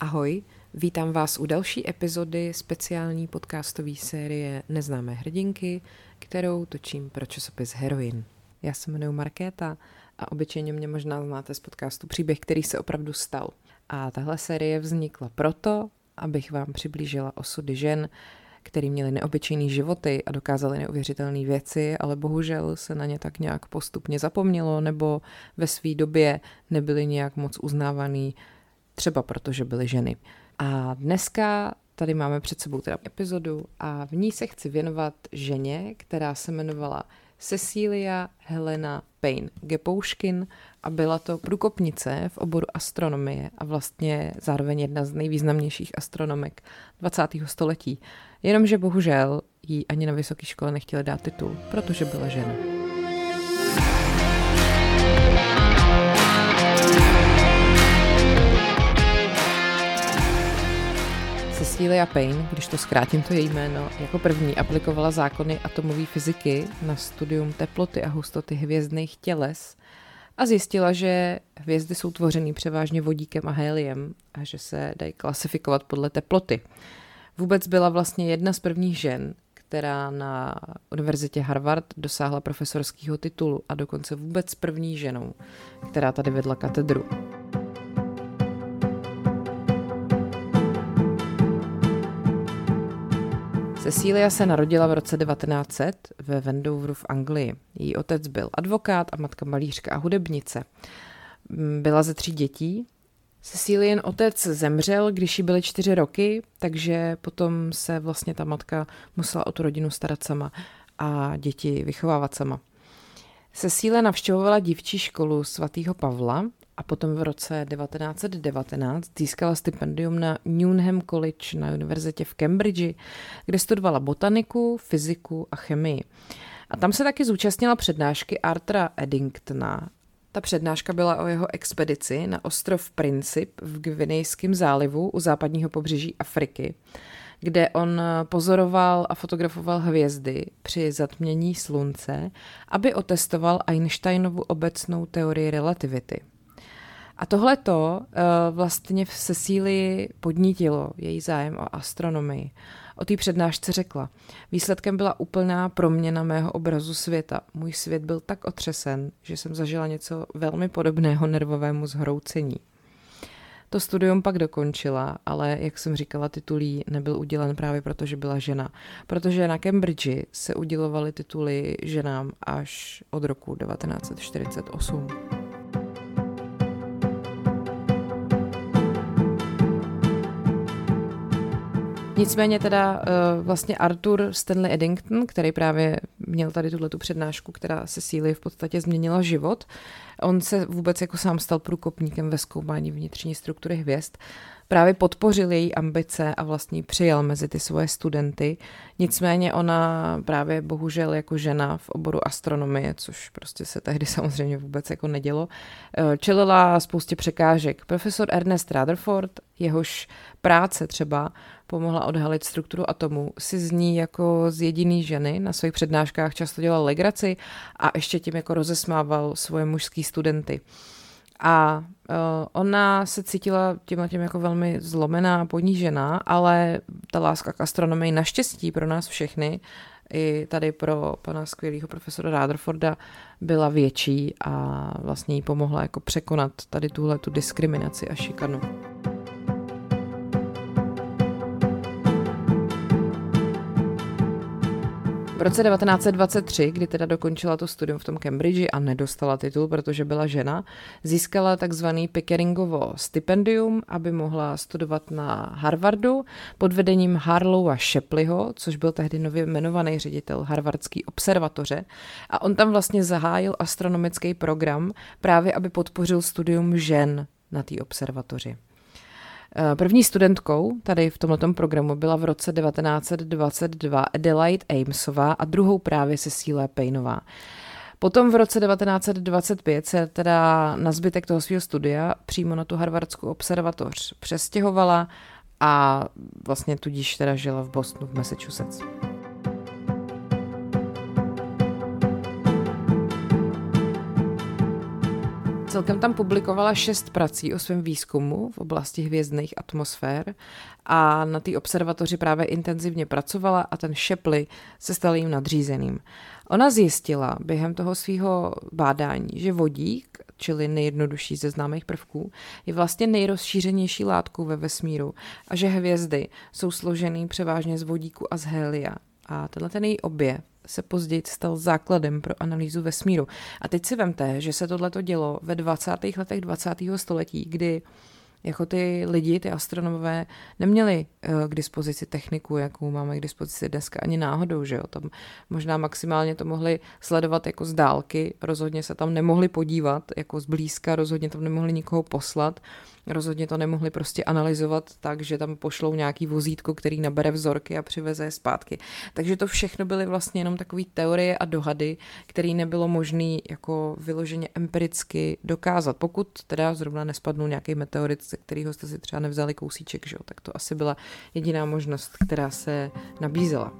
Ahoj, vítám vás u další epizody speciální podcastové série Neznámé hrdinky, kterou točím pro časopis Heroin. Já se jmenuji Markéta a obyčejně mě možná znáte z podcastu Příběh, který se opravdu stal. A tahle série vznikla proto, abych vám přiblížila osudy žen, který měli neobyčejné životy a dokázali neuvěřitelné věci, ale bohužel se na ně tak nějak postupně zapomnělo nebo ve své době nebyli nějak moc uznávaný, třeba protože byly ženy. A dneska tady máme před sebou teda epizodu a v ní se chci věnovat ženě, která se jmenovala Cecilia Helena Payne Gepouškin a byla to průkopnice v oboru astronomie a vlastně zároveň jedna z nejvýznamnějších astronomek 20. století. Jenomže bohužel jí ani na vysoké škole nechtěli dát titul, protože byla žena. Cecilia Payne, když to zkrátím to její jméno, jako první aplikovala zákony atomové fyziky na studium teploty a hustoty hvězdných těles a zjistila, že hvězdy jsou tvořeny převážně vodíkem a heliem a že se dají klasifikovat podle teploty. Vůbec byla vlastně jedna z prvních žen, která na univerzitě Harvard dosáhla profesorského titulu a dokonce vůbec první ženou, která tady vedla katedru. Cecilia se narodila v roce 1900 ve Wendoveru v Anglii. Její otec byl advokát a matka malířka a hudebnice. Byla ze tří dětí. Cecilien otec zemřel, když jí byly čtyři roky, takže potom se vlastně ta matka musela o tu rodinu starat sama a děti vychovávat sama. Cecília navštěvovala dívčí školu svatého Pavla a potom v roce 1919 získala stipendium na Newnham College na univerzitě v Cambridge, kde studovala botaniku, fyziku a chemii. A tam se taky zúčastnila přednášky Arthura Eddingtona. Ta přednáška byla o jeho expedici na ostrov Princip v Gvinejském zálivu u západního pobřeží Afriky, kde on pozoroval a fotografoval hvězdy při zatmění slunce, aby otestoval Einsteinovu obecnou teorii relativity. A tohleto uh, vlastně v Cecílii podnítilo její zájem o astronomii. O té přednášce řekla. Výsledkem byla úplná proměna mého obrazu světa. Můj svět byl tak otřesen, že jsem zažila něco velmi podobného nervovému zhroucení. To studium pak dokončila, ale jak jsem říkala, titulí nebyl udělen právě proto, že byla žena. Protože na Cambridge se udělovaly tituly ženám až od roku 1948. Nicméně teda uh, vlastně Arthur Stanley Eddington, který právě měl tady tuhle tu přednášku, která se síly v podstatě změnila život, on se vůbec jako sám stal průkopníkem ve zkoumání vnitřní struktury hvězd, právě podpořil její ambice a vlastně přijal mezi ty svoje studenty. Nicméně ona právě bohužel jako žena v oboru astronomie, což prostě se tehdy samozřejmě vůbec jako nedělo, eh, čelila spoustě překážek. Profesor Ernest Rutherford, jehož práce třeba pomohla odhalit strukturu atomu, si z ní jako z jediný ženy na svých přednáškách často dělal legraci a ještě tím jako rozesmával svoje mužský studenty. A uh, ona se cítila tím tím jako velmi zlomená ponížená, ale ta láska k astronomii naštěstí pro nás všechny, i tady pro pana skvělého profesora Rutherforda byla větší a vlastně jí pomohla jako překonat tady tuhle tu diskriminaci a šikanu. V roce 1923, kdy teda dokončila to studium v tom Cambridge a nedostala titul, protože byla žena, získala takzvaný Pickeringovo stipendium, aby mohla studovat na Harvardu pod vedením Harlowa Shepleyho, což byl tehdy nově jmenovaný ředitel Harvardské observatoře. A on tam vlastně zahájil astronomický program právě, aby podpořil studium žen na té observatoři. Eh, první studentkou tady v tomto programu byla v roce 1922 Adelaide Amesová a druhou právě Cecília Payneová. Potom v roce 1925 se teda na zbytek toho svého studia přímo na tu Harvardskou observatoř přestěhovala a vlastně tudíž teda žila v Bostonu v Massachusetts. Celkem tam publikovala šest prací o svém výzkumu v oblasti hvězdných atmosfér a na té observatoři právě intenzivně pracovala a ten Shepley se stal jím nadřízeným. Ona zjistila během toho svého bádání, že vodík, čili nejjednodušší ze známých prvků, je vlastně nejrozšířenější látkou ve vesmíru a že hvězdy jsou složený převážně z vodíku a z helia. A tenhle ten její objev se později stal základem pro analýzu vesmíru. A teď si vemte, že se tohle dělo ve 20. letech 20. století, kdy jako ty lidi, ty astronomové, neměli uh, k dispozici techniku, jakou máme k dispozici dneska, ani náhodou, že jo. Tam možná maximálně to mohli sledovat jako z dálky, rozhodně se tam nemohli podívat jako zblízka, rozhodně tam nemohli nikoho poslat. Rozhodně to nemohli prostě analyzovat tak, že tam pošlou nějaký vozítko, který nabere vzorky a přiveze je zpátky. Takže to všechno byly vlastně jenom takové teorie a dohady, které nebylo možné jako vyloženě empiricky dokázat. Pokud teda zrovna nespadnul nějaký meteorit, ze kterého jste si třeba nevzali kousíček, že jo, tak to asi byla jediná možnost, která se nabízela.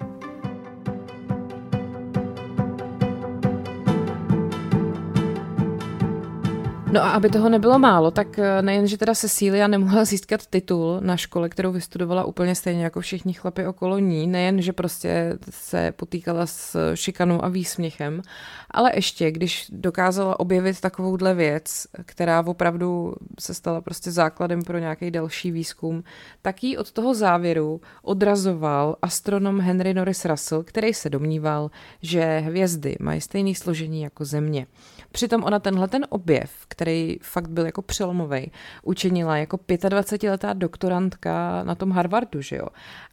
No a aby toho nebylo málo, tak eh, nejen, že teda Cecilia nemohla získat titul na škole, kterou vystudovala úplně stejně jako všichni chlapi okolo ní, nejen, že prostě se potýkala s šikanou a výsměchem, ale ještě, když dokázala objevit takovouhle věc, která opravdu se stala prostě základem pro nějaký další výzkum, tak jí od toho závěru odrazoval astronom Henry Norris Russell, který se domníval, že hvězdy mají stejné složení jako Země. Přitom ona tenhle ten objev, který fakt byl jako přelomový, učinila jako 25-letá doktorantka na tom Harvardu, že jo.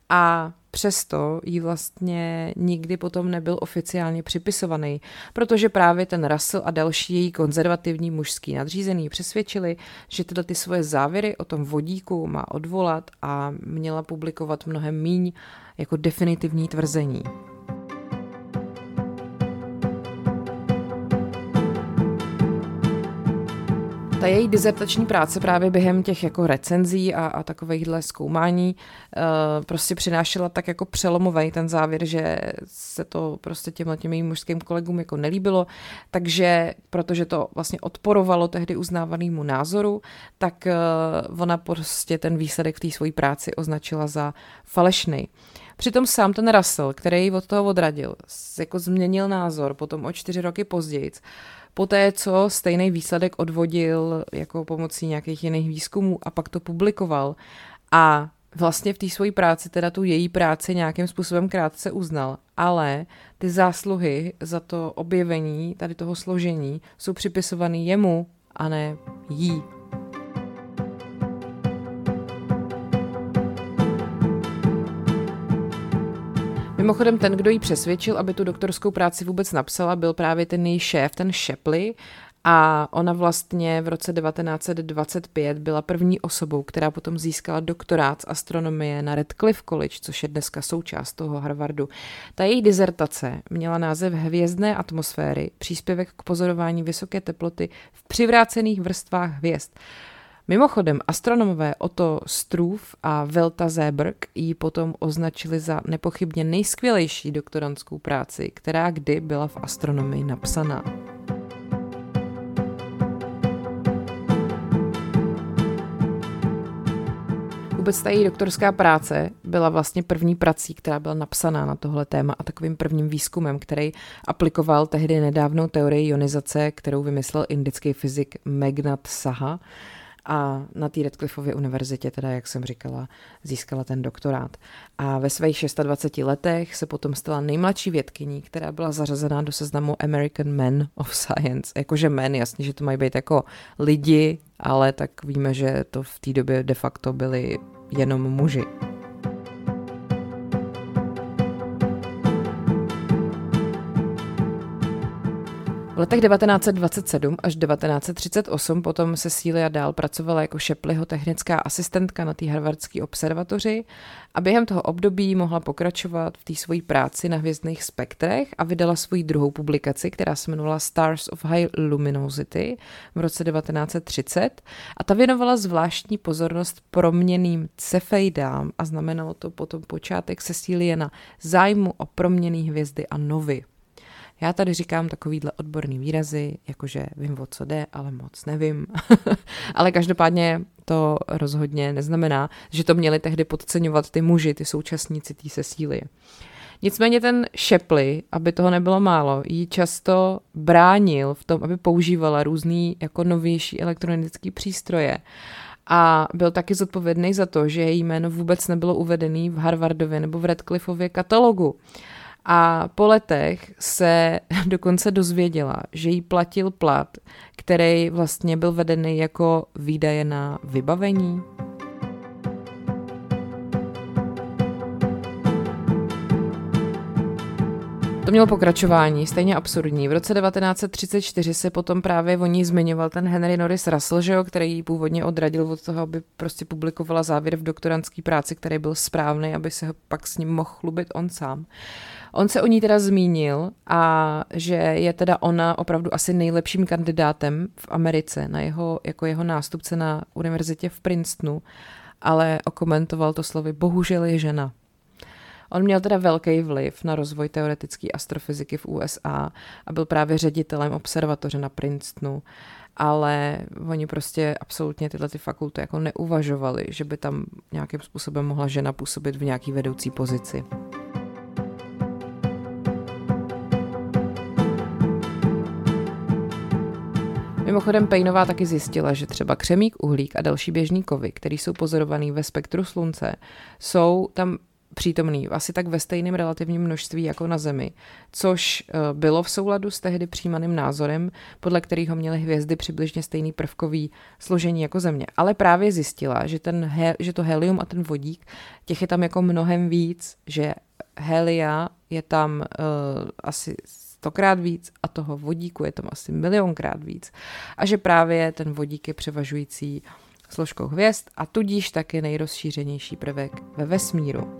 A přesto jí vlastně nikdy potom nebyl oficiálně připisovaný, protože právě ten Russell a další její konzervativní mužský nadřízený přesvědčili, že tyhle ty svoje závěry o tom vodíku má odvolat a měla publikovat mnohem míň jako definitivní tvrzení. Ta její dizertační práce právě během těch jako recenzí a, a takovýchhle zkoumání uh, prostě přinášela tak jako přelomový ten závěr, že se to prostě těmhle těm jejím mužským kolegům jako nelíbilo, takže protože to vlastně odporovalo tehdy uznávanému názoru, tak uh, ona prostě ten výsledek v té své práci označila za falešný. Přitom sám ten Russell, který ji od toho odradil, jako změnil názor potom o čtyři roky později, Poté, co stejný výsledek odvodil jako pomocí nějakých jiných výzkumů a pak to publikoval a vlastně v té své práci, teda tu její práci nějakým způsobem krátce uznal, ale ty zásluhy za to objevení tady toho složení jsou připisovaný jemu a ne jí. Mimochodem ten, kdo ji přesvědčil, aby tu doktorskou práci vůbec napsala, byl právě ten její šéf, ten Shepley, a ona vlastně v roce 1925 byla první osobou, která potom získala doktorát z astronomie na Radcliffe College, což je dneska součást toho Harvardu. Ta její dizertace měla název Hvězdné atmosféry, příspěvek k pozorování vysoké teploty v přivrácených vrstvách hvězd. Mimochodem, astronomové Otto Struve a Velta Zeberg ji potom označili za nepochybně nejskvělejší doktorantskou práci, která kdy byla v astronomii napsaná. Vůbec ta její doktorská práce byla vlastně první prací, která byla napsaná na tohle téma a takovým prvním výzkumem, který aplikoval tehdy nedávnou teorii ionizace, kterou vymyslel indický fyzik Megnat Saha a na té Radcliffeově univerzitě, teda jak jsem říkala, získala ten doktorát. A ve svých 26 letech se potom stala nejmladší vědkyní, která byla zařazená do seznamu American Men of Science. Jakože men, jasně, že to mají být jako lidi, ale tak víme, že to v té době de facto byli jenom muži. V letech 1927 až 1938 potom Cecilia dál pracovala jako Shepleyho technická asistentka na té Harvardské observatoři a během toho období mohla pokračovat v té své práci na hvězdných spektrech a vydala svoji druhou publikaci, která se jmenovala Stars of High Luminosity v roce 1930 a ta věnovala zvláštní pozornost proměným cefeidám a znamenalo to potom počátek Ceciliena zájmu o proměný hvězdy a novy. Já tady říkám takovýhle odborný výrazy, jakože vím, o co jde, ale moc nevím. ale každopádně to rozhodně neznamená, že to měli tehdy podceňovat ty muži, ty současníci té Cecílie. Nicméně ten Šeply, aby toho nebylo málo, jí často bránil v tom, aby používala různý jako novější elektronické přístroje. A byl taky zodpovědný za to, že její jméno vůbec nebylo uvedený v Harvardově nebo v Radcliffeově katalogu. A po letech se dokonce dozvěděla, že jí platil plat, který vlastně byl vedený jako výdaje na vybavení. To mělo pokračování, stejně absurdní. V roce 1934 se potom právě o ní zmiňoval ten Henry Norris Russell, že jo, který ji původně odradil od toho, aby prostě publikovala závěr v doktorantské práci, který byl správný, aby se pak s ním mohl chlubit on sám. On se o ní teda zmínil a že je teda ona opravdu asi nejlepším kandidátem v Americe na jeho, jako jeho nástupce na univerzitě v Princetonu, ale okomentoval to slovy bohužel je žena. On měl teda velký vliv na rozvoj teoretické astrofyziky v USA a byl právě ředitelem observatoře na Princetonu, ale oni prostě absolutně tyhle ty fakulty jako neuvažovali, že by tam nějakým způsobem mohla žena působit v nějaký vedoucí pozici. Mimochodem Paynová taky zjistila, že třeba křemík, uhlík a další běžný kovy, které jsou pozorovaný ve spektru slunce, jsou tam přítomný asi tak ve stejném relativním množství jako na Zemi, což eh, bylo v souladu s tehdy přijímaným názorem, podle kterého měly hvězdy přibližně stejný prvkový složení jako Země. Ale právě zjistila, že, ten he, že to helium a ten vodík, těch je tam jako mnohem víc, že helia je tam uh, asi stokrát víc a toho vodíku je tam asi milionkrát víc. A že právě ten vodík je převažující složkou hvězd a tudíž taky nejrozšířenější prvek ve vesmíru.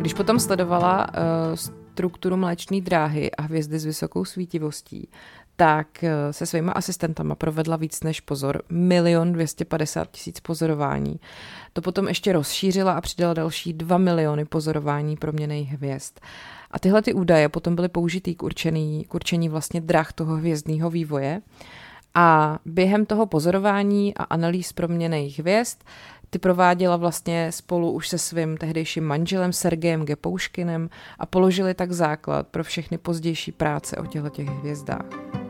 Když potom sledovala uh, strukturu mléčné dráhy a hvězdy s vysokou svítivostí, tak eh, se svýma asistentama provedla víc než pozor, milion 250 tisíc pozorování. To potom ještě rozšířila a přidala další 2 miliony pozorování proměných hvězd. A tyhle ty údaje potom byly použitý k určení, k určení vlastně drah toho hvězdného vývoje. A během toho pozorování a analýz proměných hvězd ty prováděla vlastně spolu už se svým tehdejším manželem Sergejem Gepouškinem a položili tak základ pro všechny pozdější práce o těchto těch hvězdách.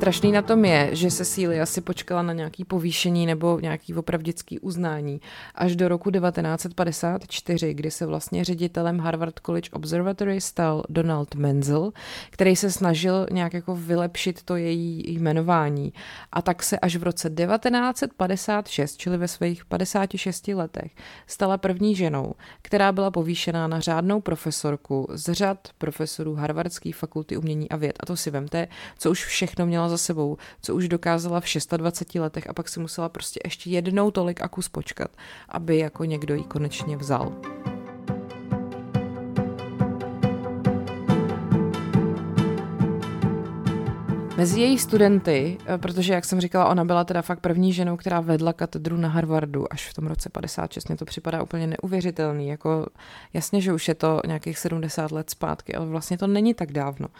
Strašný na tom je, že Cecilia si počkala na nějaký povýšení nebo nějaký opravdický uznání až do roku 1954, kdy se vlastně ředitelem Harvard College Observatory stal Donald Menzel, který se snažil nějak jako vylepšit to její jmenování. A tak se až v roce 1956, čili ve svých 56 letech, stala první ženou, která byla povýšená na řádnou profesorku z řad profesorů Harvardské fakulty umění a věd. A to si vemte, co už všechno měla za sebou, co už dokázala v 26 letech a pak si musela prostě ještě jednou tolik a kus počkat, aby jako někdo ji konečně vzal. Mezi její studenty, eh, protože jak jsem říkala, ona byla teda fakt první ženou, která vedla katedru na Harvardu až v tom roce 56, mě to připadá úplně neuvěřitelný, jako jasně, že už je to nějakých 70 let zpátky, ale vlastně to není tak dávno. Uh,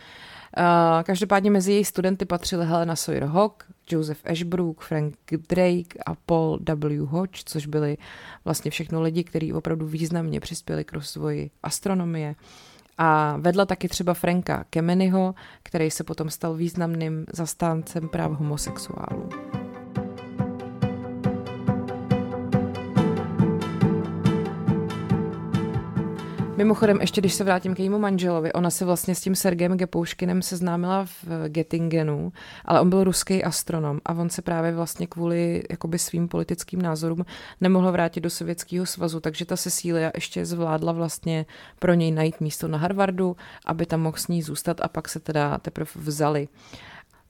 každopádně mezi její studenty patřily Helena Sawyer Hawk, Joseph Ashbrook, Frank Drake a Paul W. Hodge, což byli vlastně všechno lidi, kteří opravdu významně přispěli k rozvoji astronomie. A vedla taky třeba Franka Kemeniho, který se potom stal významným zastáncem práv homosexuálů. Mimochodem, ještě když se vrátím k jejímu manželovi, ona se vlastně s tím Sergejem Gepouškinem seznámila v Gettingenu, ale on byl ruský astronom a on se právě vlastně kvůli jakoby svým politickým názorům nemohl vrátit do Sovětského svazu, takže ta Cecília ještě zvládla vlastně pro něj najít místo na Harvardu, aby tam mohl s ní zůstat a pak se teda teprve vzali.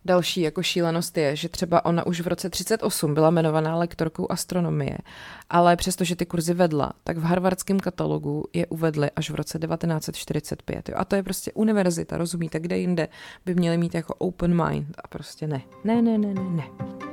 Další jako šílenost je, že třeba ona už v roce 38 byla jmenovaná lektorkou astronomie, ale přestože ty kurzy vedla, tak v harvardském katalogu je uvedli až v roce 1945. Jo. A to je prostě univerzita, rozumíte, kde jinde by měli mít jako open mind a prostě ne. Ne, ne, ne, ne, ne.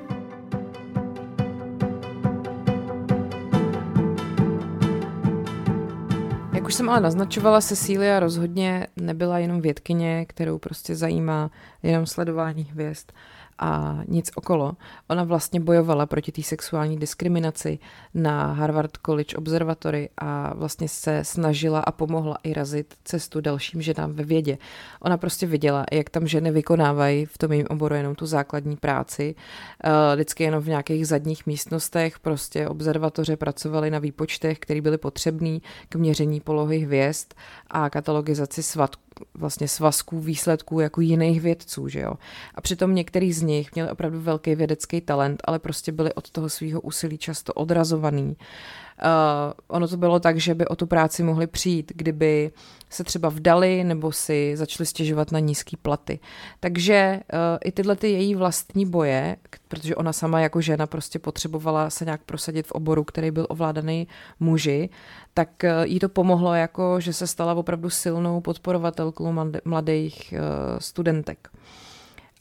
Už jsem ale naznačovala, Cecília rozhodně nebyla jenom vědkyně, kterou prostě zajímá jenom sledování hvězd a nic okolo. Ona vlastně bojovala proti té sexuální diskriminaci na Harvard College Observatory a vlastně se snažila a pomohla i razit cestu dalším ženám ve vědě. Ona prostě viděla, jak tam ženy vykonávají v tom jejím oboru jenom tu základní práci, eh, vždycky jenom v nějakých zadních místnostech, prostě observatoře pracovaly na výpočtech, které byly potřebné k měření polohy hvězd a katalogizaci svatků vlastně svazků výsledků jako jiných vědců, že jo. A přitom některý z nich měli opravdu velký vědecký talent, ale prostě byli od toho svého úsilí často odrazovaný. Uh, ono to bylo tak, že by o tu práci mohli přijít, kdyby se třeba vdali nebo si začali stěžovat na nízké platy. Takže uh, i tyhle ty její vlastní boje, protože ona sama jako žena prostě potřebovala se nějak prosadit v oboru, který byl ovládaný muži, tak uh, jí to pomohlo jako, že se stala opravdu silnou podporovatelkou mladých uh, studentek.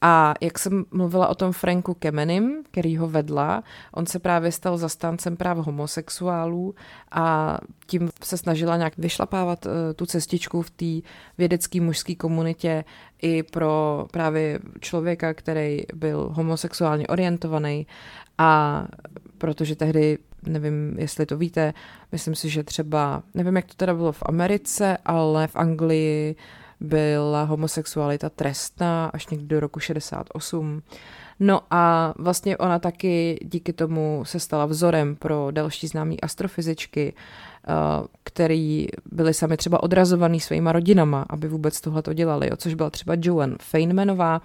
A jak jsem mluvila o tom Franku Kemenim, který ho vedla, on se právě stal zastáncem práv homosexuálů a tím se snažila nějak vyšlapávat uh, tu cestičku v té vědecké mužské komunitě i pro právě člověka, který byl homosexuálně orientovaný. A protože tehdy nevím, jestli to víte, myslím si, že třeba, nevím, jak to teda bylo v Americe, ale v Anglii byla homosexualita trestná až někdy do roku 68. No a vlastně ona taky díky tomu se stala vzorem pro další známý astrofyzičky, eh, který byli sami třeba odrazovaný svýma rodinama, aby vůbec tohle to dělali, což byla třeba Joan Feynmanová,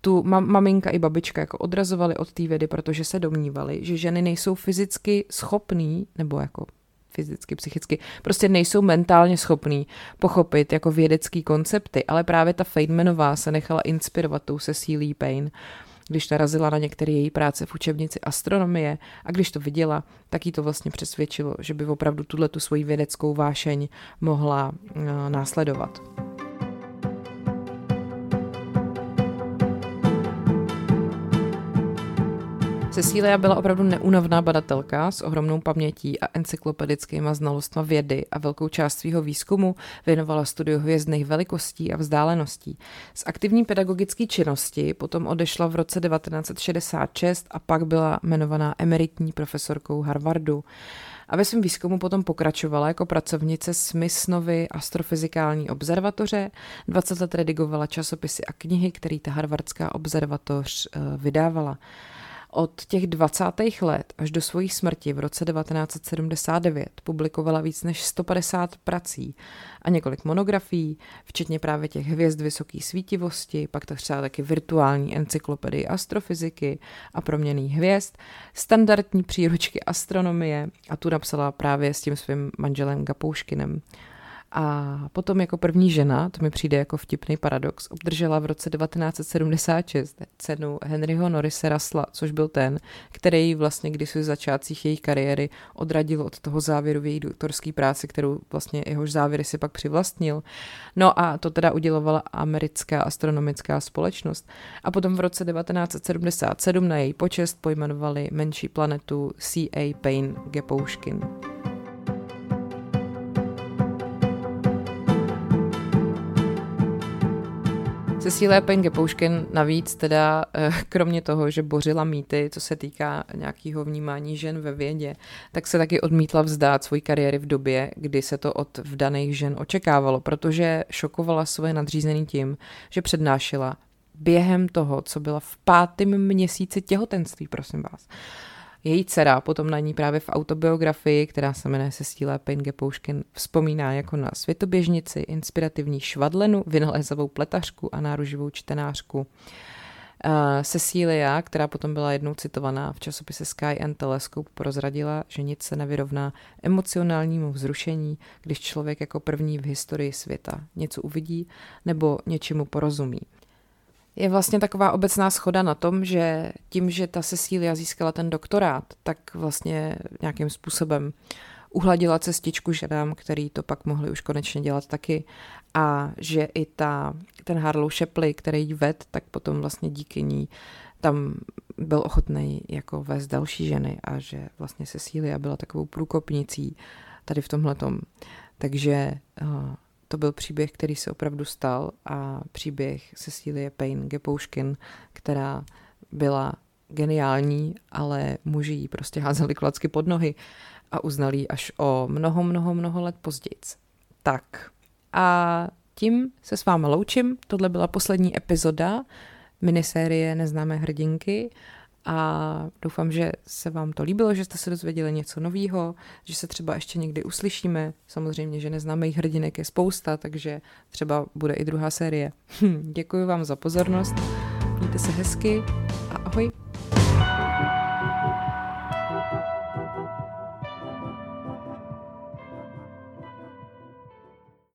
tu mam, maminka i babička jako odrazovali od té vědy, protože se domnívali, že ženy nejsou fyzicky schopný, nebo jako fyzicky, psychicky, prostě nejsou mentálně schopný pochopit jako vědecký koncepty, ale právě ta Feynmanová se nechala inspirovat tou Cecílí Payne, když narazila na některé její práce v učebnici astronomie a když to viděla, tak jí to vlastně přesvědčilo, že by opravdu tuhle tu svoji vědeckou vášeň mohla uh, následovat. Cecília byla opravdu neúnavná badatelka s ohromnou pamětí a encyklopedickýma znalostma vědy a velkou část svého výzkumu věnovala studiu hvězdných velikostí a vzdáleností. Z aktivní pedagogické činnosti potom odešla v roce 1966 a pak byla jmenovaná emeritní profesorkou Harvardu a ve svém výzkumu potom pokračovala jako pracovnice Smithsovy astrofyzikální observatoře. 20 let redigovala časopisy a knihy, které ta Harvardská observatoř eh, vydávala. Od těch 20. let až do svojí smrti v roce 1979 publikovala víc než 150 prací a několik monografií, včetně právě těch hvězd vysoké svítivosti, pak to třeba taky virtuální encyklopedii astrofyziky a proměných hvězd, standardní příručky astronomie a tu napsala právě s tím svým manželem Gapouškinem. A potom jako první žena, to mi přijde jako vtipný paradox, obdržela v roce 1976 cenu Henryho Norrise Rasla, což byl ten, který vlastně když v začátcích její kariéry odradil od toho závěru v její doktorské práci, kterou vlastně jehož závěry si pak přivlastnil. No a to teda udělovala americká astronomická společnost. A potom v roce 1977 na její počest pojmenovali menší planetu C.A. Payne Gepouškin. Cecília Penge Pouškin navíc teda, eh, kromě toho, že bořila mýty, co se týká nějakého vnímání žen ve vědě, tak se taky odmítla vzdát svoji kariéry v době, kdy se to od vdaných žen očekávalo, protože šokovala svoje nadřízený tím, že přednášela během toho, co byla v pátém měsíci těhotenství, prosím vás. Její dcera potom na ní právě v autobiografii, která se jmenuje Cecília Payne Gepouškin, vzpomíná jako na světoběžnici, inspirativní švadlenu, vynalézavou pletařku a náruživou čtenářku. Uh, Cecilia, která potom byla jednou citovaná v časopise Sky and Telescope, prozradila, že nic se nevyrovná emocionálnímu vzrušení, když člověk jako první v historii světa něco uvidí nebo něčemu porozumí. Je vlastně taková obecná schoda na tom, že tím, že ta Cecília získala ten doktorát, tak vlastně nějakým způsobem uhladila cestičku ženám, který to pak mohli už konečně dělat taky a že i ta, ten Harlow Shapley, který ji ved, tak potom vlastně díky ní tam byl ochotný jako vést další ženy a že vlastně Cecília byla takovou průkopnicí tady v tomhletom. Takže uh, to byl příběh, který se opravdu stal a příběh Cecílie Payne Gepouškin, která byla geniální, ale muži jí prostě házeli klacky pod nohy a uznali ji až o mnoho, mnoho, mnoho let později. Tak a tím se s vámi loučím. Tohle byla poslední epizoda minisérie Neznámé hrdinky a doufám, že se vám to líbilo, že jste se dozvěděli něco nového, že se třeba ještě někdy uslyšíme. Samozřejmě, že neznámých hrdinek je spousta, takže třeba bude i druhá série. Děkuji vám za pozornost, mějte se hezky a ahoj.